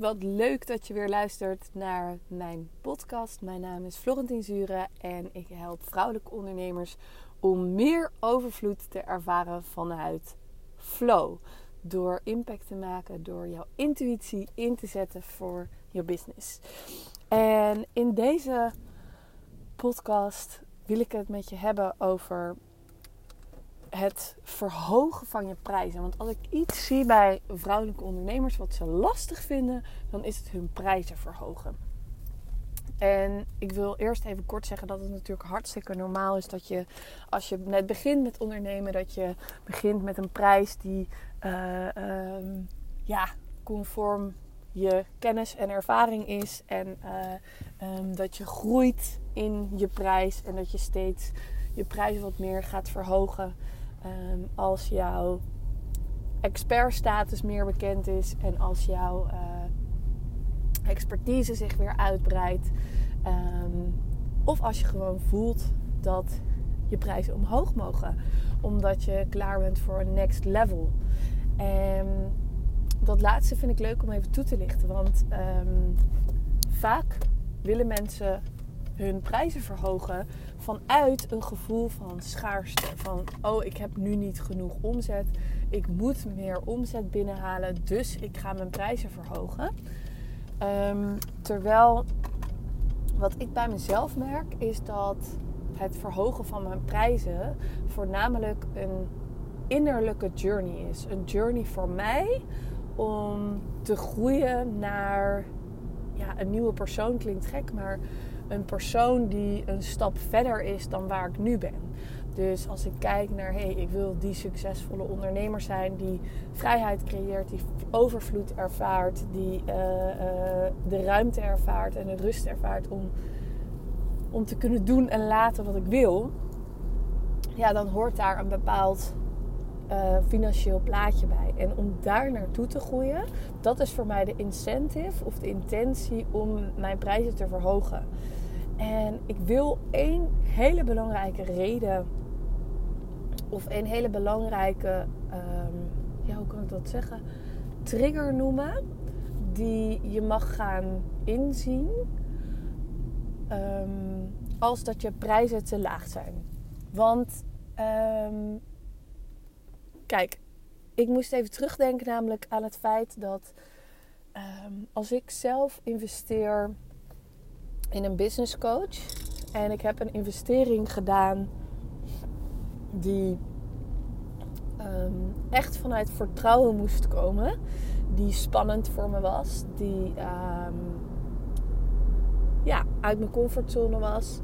wat leuk dat je weer luistert naar mijn podcast. Mijn naam is Florentien Zure en ik help vrouwelijke ondernemers om meer overvloed te ervaren vanuit flow. Door impact te maken, door jouw intuïtie in te zetten voor je business. En in deze podcast wil ik het met je hebben over het verhogen van je prijzen. Want als ik iets zie bij vrouwelijke ondernemers wat ze lastig vinden, dan is het hun prijzen verhogen. En ik wil eerst even kort zeggen dat het natuurlijk hartstikke normaal is dat je, als je net begint met ondernemen, dat je begint met een prijs die uh, um, ja, conform je kennis en ervaring is. En uh, um, dat je groeit in je prijs en dat je steeds je prijs wat meer gaat verhogen. Um, als jouw expertstatus meer bekend is en als jouw uh, expertise zich weer uitbreidt. Um, of als je gewoon voelt dat je prijzen omhoog mogen. Omdat je klaar bent voor een next level. En dat laatste vind ik leuk om even toe te lichten. Want um, vaak willen mensen hun prijzen verhogen vanuit een gevoel van schaarste. Van oh, ik heb nu niet genoeg omzet. Ik moet meer omzet binnenhalen, dus ik ga mijn prijzen verhogen. Um, terwijl wat ik bij mezelf merk is dat het verhogen van mijn prijzen voornamelijk een innerlijke journey is. Een journey voor mij om te groeien naar ja, een nieuwe persoon klinkt gek, maar een persoon die een stap verder is dan waar ik nu ben. Dus als ik kijk naar, hé, hey, ik wil die succesvolle ondernemer zijn die vrijheid creëert, die overvloed ervaart, die uh, uh, de ruimte ervaart en de rust ervaart om, om te kunnen doen en laten wat ik wil, ja, dan hoort daar een bepaald uh, financieel plaatje bij. En om daar naartoe te groeien, dat is voor mij de incentive of de intentie om mijn prijzen te verhogen. En ik wil één hele belangrijke reden of een hele belangrijke, um, ja, hoe kan ik dat zeggen? Trigger noemen die je mag gaan inzien um, als dat je prijzen te laag zijn. Want um, kijk, ik moest even terugdenken namelijk aan het feit dat als ik zelf investeer in een business coach. En ik heb een investering gedaan die um, echt vanuit vertrouwen moest komen. Die spannend voor me was. Die um, ja, uit mijn comfortzone was.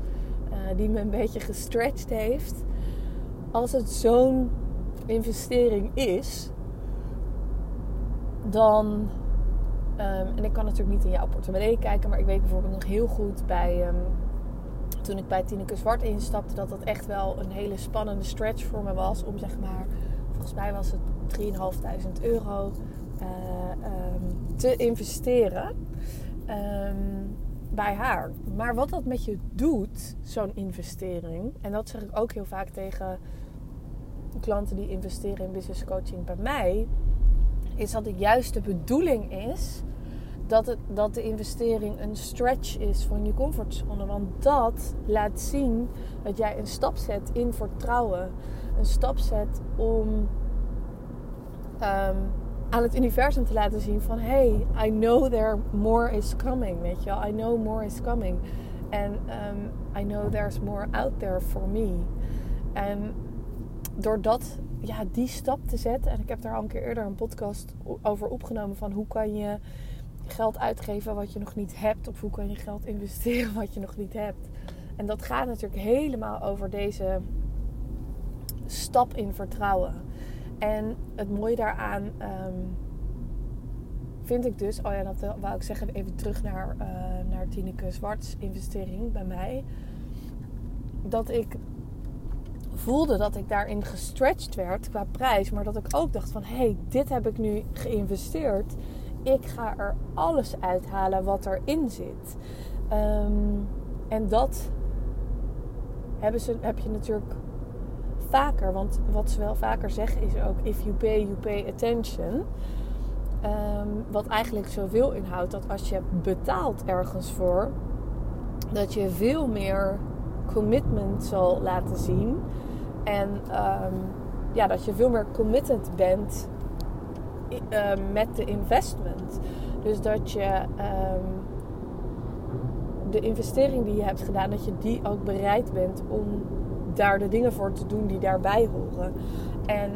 Uh, die me een beetje gestretched heeft. Als het zo'n investering is, dan Um, en ik kan natuurlijk niet in jouw portemonnee kijken, maar ik weet bijvoorbeeld nog heel goed bij. Um, toen ik bij Tineke Zwart instapte, dat dat echt wel een hele spannende stretch voor me was. Om zeg maar, volgens mij was het 3.500 euro uh, um, te investeren bij haar. Maar wat dat met je doet, zo'n investering, en dat zeg ik ook heel vaak tegen klanten die investeren in business coaching bij mij is dat het juist de bedoeling is dat, het, dat de investering een stretch is van je comfortzone. Want dat laat zien dat jij een stap zet in vertrouwen. Een stap zet om um, aan het universum te laten zien van... Hey, I know there more is coming, weet je wel. I know more is coming. En um, I know there's more out there for me. En doordat ja, die stap te zetten. En ik heb daar al een keer eerder een podcast over opgenomen. Van hoe kan je geld uitgeven wat je nog niet hebt. Of hoe kan je geld investeren wat je nog niet hebt. En dat gaat natuurlijk helemaal over deze stap in vertrouwen. En het mooie daaraan um, vind ik dus... Oh ja, dat wou ik zeggen. Even terug naar, uh, naar Tineke Zwarts investering bij mij. Dat ik voelde dat ik daarin gestretched werd qua prijs. Maar dat ik ook dacht van, hé, hey, dit heb ik nu geïnvesteerd. Ik ga er alles uithalen wat erin zit. Um, en dat hebben ze, heb je natuurlijk vaker. Want wat ze wel vaker zeggen is ook, if you pay, you pay attention. Ehm, wat eigenlijk zoveel inhoudt dat als je betaalt ergens voor, dat je veel meer commitment zal laten zien. En ehm, ja, dat je veel meer committed bent uh, met de investment. Dus dat je ehm, de investering die je hebt gedaan, dat je die ook bereid bent om daar de dingen voor te doen die daarbij horen. En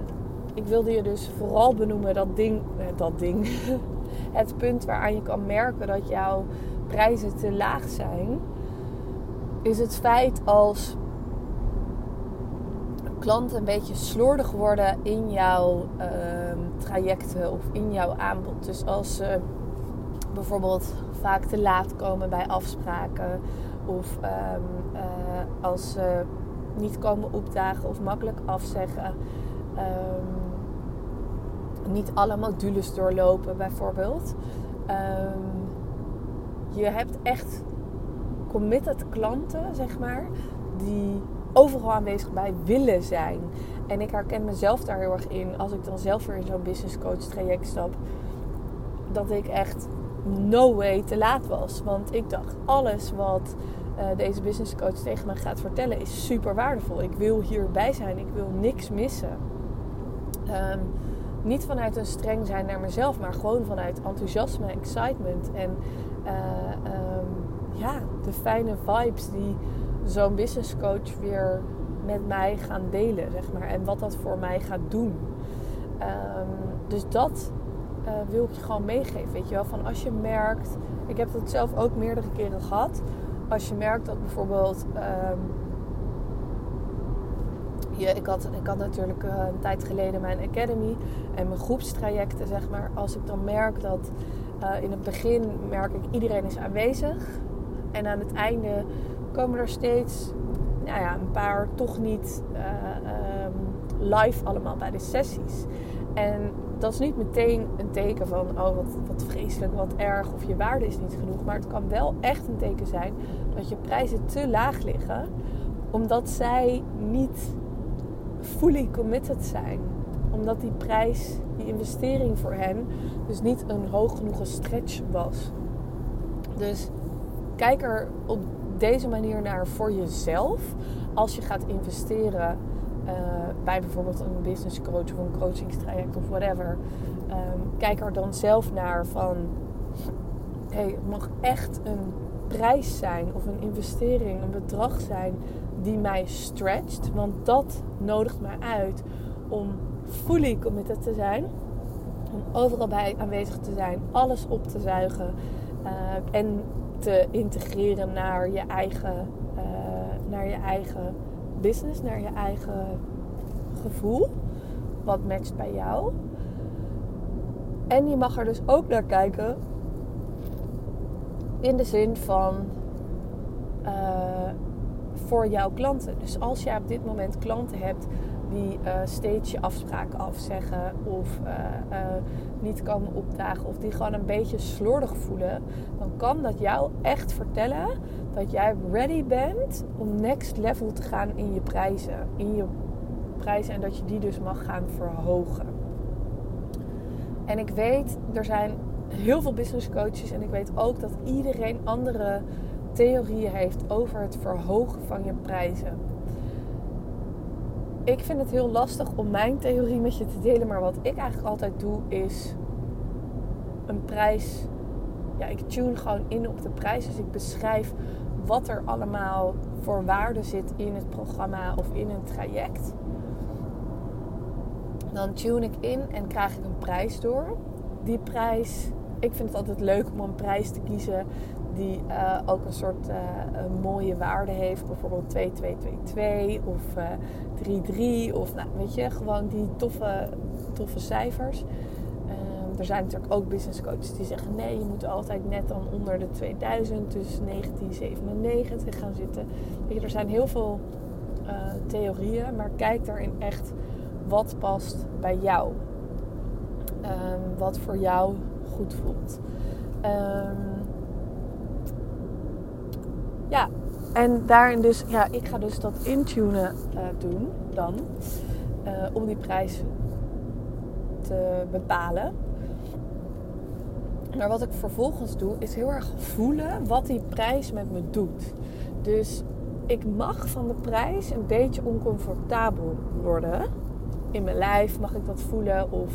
ik wilde je dus vooral benoemen dat ding, eh, dat ding, het punt waaraan je kan merken dat jouw prijzen te laag zijn, is het feit als klanten een beetje slordig worden in jouw ehm, trajecten of in jouw aanbod. Dus als ze bijvoorbeeld vaak te laat komen bij afspraken of ehm, eh, als ze niet komen opdagen of makkelijk afzeggen. Um, niet alle modules doorlopen, bijvoorbeeld. Je hebt echt committed klanten, zeg maar, die overal aanwezig bij willen zijn. En ik herken mezelf daar heel erg in als ik dan zelf weer in zo'n business coach traject stap. Dat ik echt no way te laat was. Want ik dacht, alles wat uh, deze business coach tegen me gaat vertellen is super waardevol. Ik wil hierbij zijn, ik wil niks missen. Um, niet vanuit een streng zijn naar mezelf, maar gewoon vanuit enthousiasme, excitement en uh, um, ja, de fijne vibes die zo'n business coach weer met mij gaan delen, zeg maar. En wat dat voor mij gaat doen. Um, dus dat uh, wil ik je gewoon meegeven, weet je wel. Van als je merkt, ik heb dat zelf ook meerdere keren gehad. Als je merkt dat bijvoorbeeld... Um, je, ik, had, ik had natuurlijk uh, een tijd geleden mijn academy en mijn groepstrajecten, zeg maar. Als ik dan merk dat uh, in het begin merk ik iedereen is aanwezig. En aan het einde komen er steeds nou ja, een paar toch niet uh, um, live allemaal bij de sessies. En dat is niet meteen een teken van, oh wat, wat vreselijk, wat erg, of je waarde is niet genoeg. Maar het kan wel echt een teken zijn dat je prijzen te laag liggen, omdat zij niet fully committed zijn. Omdat die prijs, die investering voor hen, dus niet een hoog genoeg stretch was. Dus kijk er op deze manier naar voor jezelf. Als je gaat investeren uh, bij bijvoorbeeld een business coach of een coachingstraject of whatever. Um, kijk er dan zelf naar van... Hey, het mag echt een prijs zijn of een investering, een bedrag zijn die mij stretcht. Want dat nodigt mij uit om fully committed te zijn. Om overal bij aanwezig te zijn, alles op te zuigen. Uh, en te integreren naar je eigen, uh, naar je eigen business, naar je eigen gevoel. Wat matcht bij jou. En je mag er dus ook naar kijken. In de zin van uh, voor jouw klanten. Dus als jij op dit moment klanten hebt die uh, steeds je afspraken afzeggen of niet komen opdagen of die gewoon een beetje slordig voelen, dan kan dat jou echt vertellen dat jij ready bent om next level te gaan in je prijzen. In je prijzen en dat je die dus mag gaan verhogen. En ik weet, er zijn heel veel business coaches en ik weet ook dat iedereen andere theorieën heeft over het verhogen van je prijzen. Ik vind het heel lastig om mijn theorie met je te delen, maar wat ik eigenlijk altijd doe is een prijs. Ja, ik tune gewoon in op de prijs. Dus ik beschrijf wat er allemaal voor waarde zit in het programma of in een traject. Dan tune ik in en krijg ik een prijs door. Die prijs, ik vind het altijd leuk om een prijs te kiezen die uh, ook een soort een mooie waarde heeft. Bijvoorbeeld 2222 of uh, 3-3 of nou, weet je, gewoon die toffe, toffe cijfers. Er zijn natuurlijk ook business coaches die zeggen nee, je moet altijd net dan onder de 2000, dus 1997 gaan zitten. Weet je, er zijn heel veel uh, theorieën, maar kijk daarin echt wat past bij jou. Um, wat voor jou goed voelt. Um, ja, en daarin dus, ja, ik ga dus dat intunen uh, doen dan. Uh, om die prijs te bepalen. Maar wat ik vervolgens doe, is heel erg voelen wat die prijs met me doet. Dus ik mag van de prijs een beetje oncomfortabel worden. In mijn lijf mag ik dat voelen. Of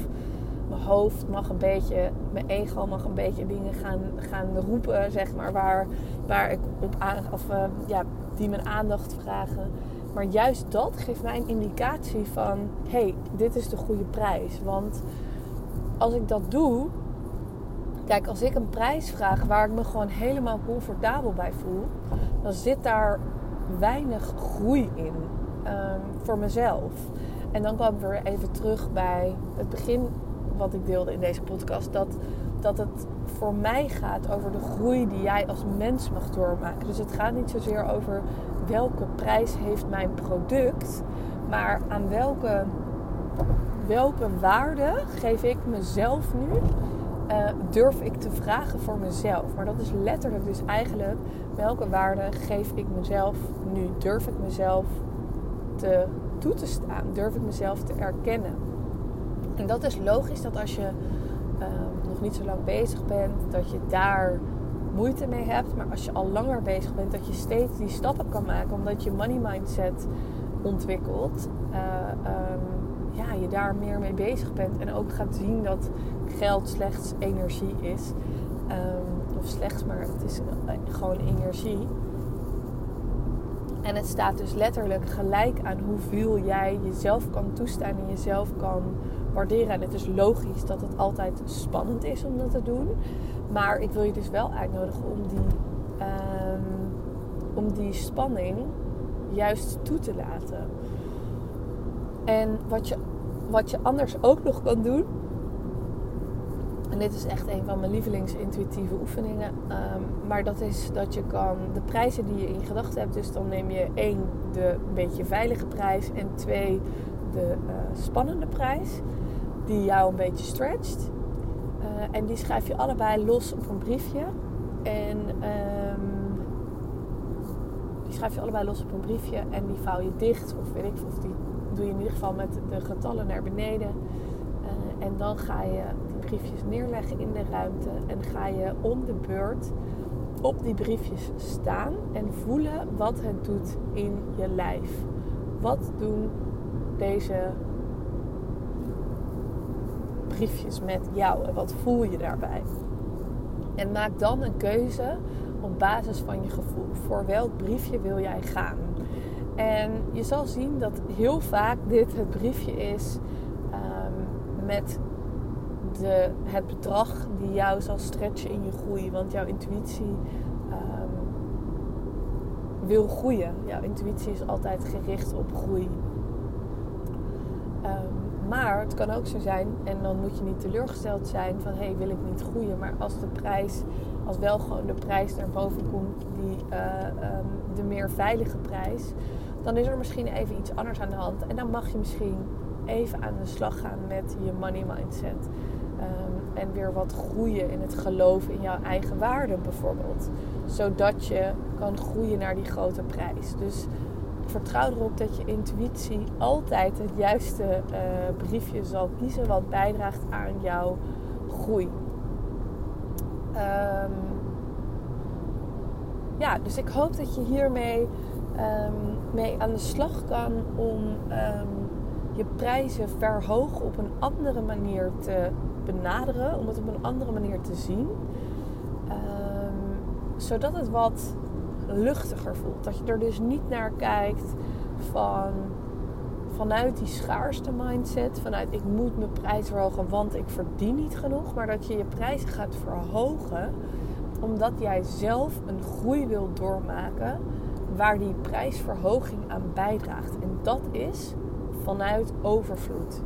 mijn hoofd mag een beetje, mijn ego mag een beetje dingen gaan, gaan roepen, zeg maar, waar, waar ik op aan, of uh, ja, die mijn aandacht vragen. Maar juist dat geeft mij een indicatie van: hey, dit is de goede prijs. Want als ik dat doe, kijk, als ik een prijs vraag waar ik me gewoon helemaal comfortabel bij voel, dan zit daar weinig groei in um, voor mezelf. En dan kwam ik weer even terug bij het begin wat ik deelde in deze podcast. Dat, dat het voor mij gaat over de groei die jij als mens mag doormaken. Dus het gaat niet zozeer over welke prijs heeft mijn product. Maar aan welke, welke waarde geef ik mezelf nu uh, durf ik te vragen voor mezelf. Maar dat is letterlijk dus eigenlijk welke waarde geef ik mezelf nu? Durf ik mezelf te, toe te staan? Durf ik mezelf te erkennen? En dat is logisch dat als je uh, nog niet zo lang bezig bent, dat je daar moeite mee hebt. Maar als je al langer bezig bent, dat je steeds die stappen kan maken, omdat je money mindset ontwikkelt. Uh, um, ja, je daar meer mee bezig bent. En ook gaat zien dat geld slechts energie is. Um, of slechts, maar het is gewoon energie. En het staat dus letterlijk gelijk aan hoeveel jij jezelf kan toestaan en jezelf kan waarderen. En het is logisch dat het altijd spannend is om dat te doen. Maar ik wil je dus wel uitnodigen om die, um, om die spanning juist toe te laten. En wat je, wat je anders ook nog kan doen. En dit is echt een van mijn lievelingsintuïtieve oefeningen. Um, maar dat is dat je kan de prijzen die je in gedachten hebt. Dus dan neem je één, de beetje veilige prijs. En twee, de uh, spannende prijs. Die jou een beetje stretcht. Uh, en die schrijf je allebei los op een briefje. En um, die schrijf je allebei los op een briefje. En die vouw je dicht. Of weet ik of die doe je in ieder geval met de getallen naar beneden. Uh, en dan ga je briefjes neerleggen in de ruimte. En ga je om de beurt op die briefjes staan en voelen wat het doet in je lijf. Wat doen deze briefjes met jou en wat voel je daarbij? En maak dan een keuze op basis van je gevoel. Voor welk briefje wil jij gaan? En je zal zien dat heel vaak dit het briefje is um, met het bedrag die jou zal stretchen in je groei. Want jouw intuïtie um, wil groeien. Jouw intuïtie is altijd gericht op groei. Um, maar het kan ook zo zijn, en dan moet je niet teleurgesteld zijn van hé, hey, wil ik niet groeien. Maar als de prijs, als wel gewoon de prijs naar boven komt, die, uh, um, de meer veilige prijs, dan is er misschien even iets anders aan de hand. En dan mag je misschien even aan de slag gaan met je money mindset. Um, en weer wat groeien in het geloof in jouw eigen waarde bijvoorbeeld. Zodat je kan groeien naar die grote prijs. Dus vertrouw erop dat je intuïtie altijd het juiste uh, briefje zal kiezen wat bijdraagt aan jouw groei. Um, ja, dus ik hoop dat je hiermee um, mee aan de slag kan om je prijzen verhogen op een andere manier te benaderen, om het op een andere manier te zien. Um, zodat het wat luchtiger voelt. Dat je er dus niet naar kijkt van vanuit die schaarste mindset, vanuit ik moet mijn prijs verhogen, want ik verdien niet genoeg, maar dat je je prijzen gaat verhogen omdat jij zelf een groei wilt doormaken waar die prijsverhoging aan bijdraagt. En dat is vanuit overvloed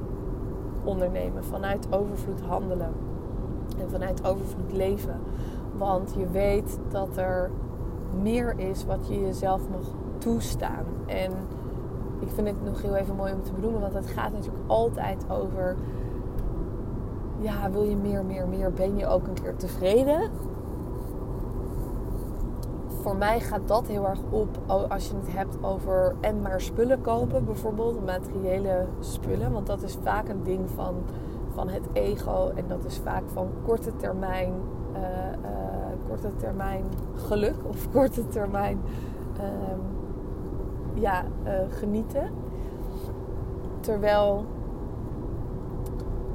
ondernemen, vanuit overvloed handelen en vanuit overvloed leven. Want je weet dat er meer is wat je jezelf mag toestaan. En ik vind het nog heel even mooi om te benoemen, want het gaat natuurlijk altijd over. Ja, wil je meer, meer, meer? Ben je ook een keer tevreden? Voor mij gaat dat heel erg op als je het hebt over en maar spullen kopen, bijvoorbeeld materiële spullen. Want dat is vaak een ding van, van het ego en dat is vaak van korte termijn korte termijn geluk of korte termijn ehm, ja, genieten. Terwijl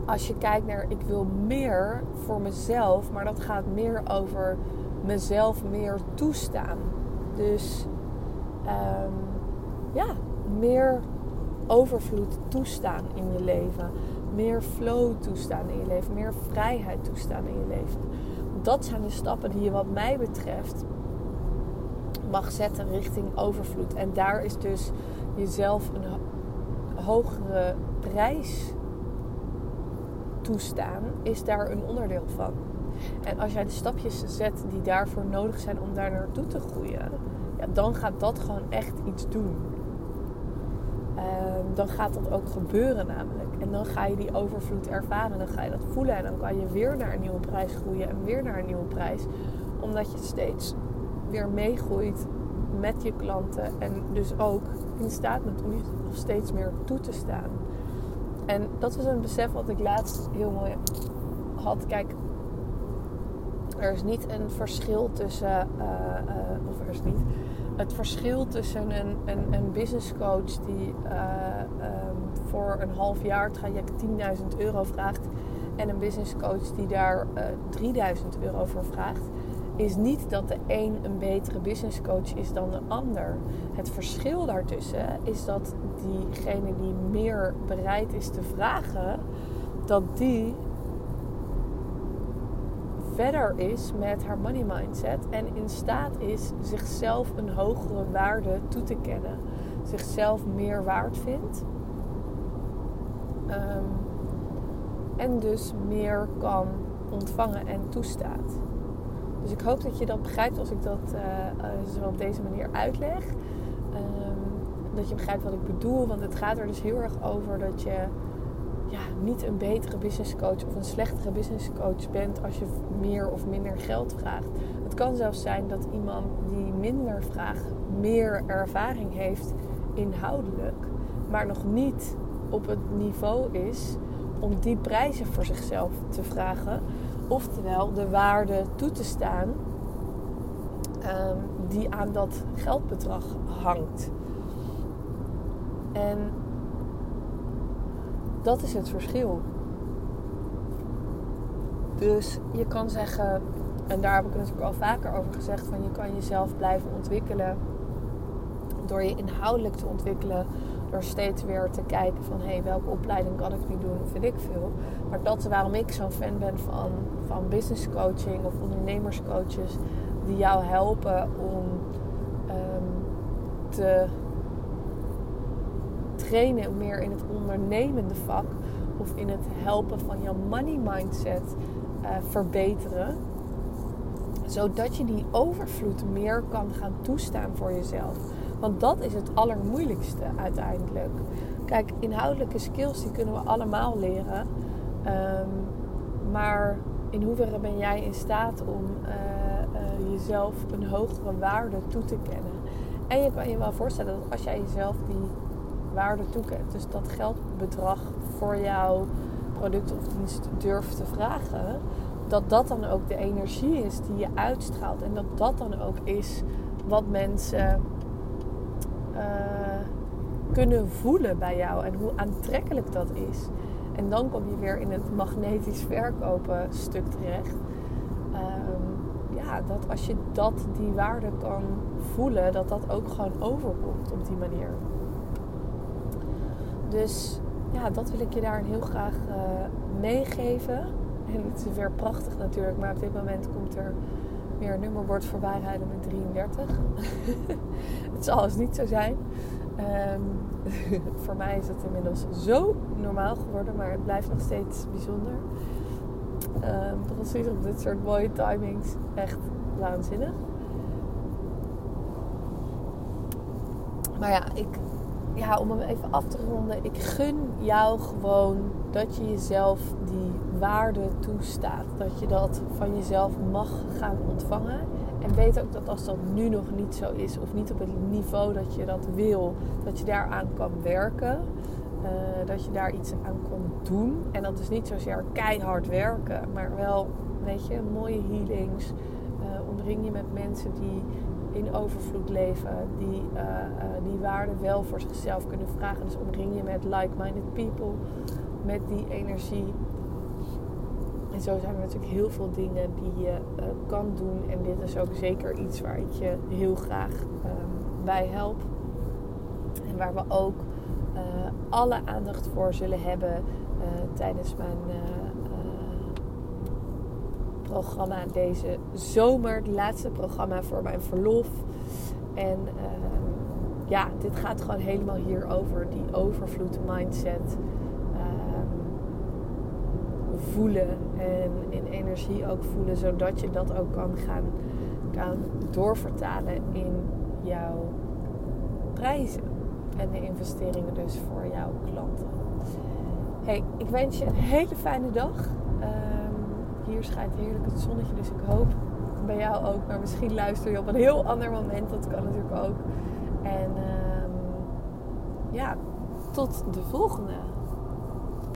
als je kijkt naar ik wil meer voor mezelf, maar dat gaat meer over mezelf meer toestaan. Dus um, ja, meer overvloed toestaan in je leven. Meer flow toestaan in je leven. Meer vrijheid toestaan in je leven. Dat zijn de stappen die je wat mij betreft mag zetten richting overvloed. En daar is dus jezelf een hogere prijs toestaan, is daar een onderdeel van. En als jij de stapjes zet die daarvoor nodig zijn om daar naartoe te groeien, ja, dan gaat dat gewoon echt iets doen. Ehm, dan gaat dat ook gebeuren namelijk. En dan ga je die overvloed ervaren. Dan ga je dat voelen. En dan kan je weer naar een nieuwe prijs groeien. En weer naar een nieuwe prijs. Omdat je steeds weer meegroeit met je klanten. En dus ook in staat bent om je nog steeds meer toe te staan. En dat was een besef wat ik laatst heel mooi had. Kijk, er is niet een verschil tussen. Uh, uh, of er is niet. Het verschil tussen een, een, een business coach die uh, um, voor een half jaar traject 10.000 euro vraagt. En een business coach die daar 3000 euro voor vraagt is niet dat de een een betere business coach is dan de ander. Het verschil daartussen is dat diegene die meer bereid is te vragen, dat die verder is met haar money mindset en in staat is zichzelf een hogere waarde toe te kennen, zichzelf meer waard vindt. Um, en dus meer kan ontvangen en toestaat. Dus ik hoop dat je dat begrijpt als ik dat uh, zo op deze manier uitleg. Um, dat je begrijpt wat ik bedoel. Want het gaat er dus heel erg over dat je ja, niet een betere business coach of een slechtere business coach bent als je meer of minder geld vraagt. Het kan zelfs zijn dat iemand die minder vraagt meer ervaring heeft inhoudelijk, maar nog niet op het niveau is om die prijzen voor zichzelf te vragen Oftewel de waarde toe te staan um, die aan dat geldbedrag hangt. En dat is het verschil. Dus je kan zeggen, en daar heb ik natuurlijk al vaker over gezegd, van je kan jezelf blijven ontwikkelen door je inhoudelijk te ontwikkelen, door steeds weer te kijken van hé, hey, welke opleiding kan ik nu doen weet ik veel. Maar dat is waarom ik zo'n fan ben van, van business coaching of ondernemerscoaches die jou helpen om um, te trainen meer in het ondernemende vak of in het helpen van jouw money mindset uh, verbeteren. Zodat je die overvloed meer kan gaan toestaan voor jezelf. Want dat is het allermoeilijkste uiteindelijk. Kijk, inhoudelijke skills die kunnen we allemaal leren. Um, maar in hoeverre ben jij in staat om uh, uh, jezelf een hogere waarde toe te kennen? En je kan je wel voorstellen dat als jij jezelf die waarde toekent, dus dat geldbedrag voor jouw product of dienst durft te vragen, dat dat dan ook de energie is die je uitstraalt. En dat dat dan ook is wat mensen uh, kunnen voelen bij jou en hoe aantrekkelijk dat is. En dan kom je weer in het magnetisch verkopen stuk terecht. Um, ja, dat als je dat, die waarde kan voelen, dat dat ook gewoon overkomt op die manier. Dus ja, dat wil ik je daar heel graag uh, meegeven. En het is weer prachtig natuurlijk, maar op dit moment komt er meer nummerbord voorbij rijden met 33. het zal dus niet zo zijn. Um, voor mij is het inmiddels zo normaal geworden, maar het blijft nog steeds bijzonder. Um, precies op dit soort mooie timings. Echt waanzinnig. Maar ja, ik, ja, om hem even af te ronden. Ik gun jou gewoon dat je jezelf die waarde toestaat. Dat je dat van jezelf mag gaan ontvangen. En weet ook dat als dat nu nog niet zo is, of niet op het niveau dat je dat wil, dat je daaraan kan werken. Uh, dat je daar iets aan kan doen. En dat is niet zozeer keihard werken, maar wel weet je, mooie healings. Uh, omring je met mensen die in overvloed leven, die uh, die waarde wel voor zichzelf kunnen vragen. Dus omring je met like-minded people, met die energie. En zo zijn er natuurlijk heel veel dingen die je kan doen. En dit is ook zeker iets waar ik je heel graag ehm, bij help. En waar we ook alle aandacht voor zullen hebben tijdens mijn programma deze zomer. Het laatste programma voor mijn verlof. En ehm, ja, dit gaat gewoon helemaal hierover. Die overvloed mindset. Ehm, voelen en in energie ook voelen. Zodat je dat ook kan gaan, gaan doorvertalen in jouw prijzen. En de investeringen dus voor jouw klanten. Hey, ik wens je een hele fijne dag. Hier schijnt heerlijk het zonnetje, dus ik hoop bij jou ook. Maar misschien luister je op een heel ander moment. Dat kan natuurlijk ook. En um, ja, tot de volgende.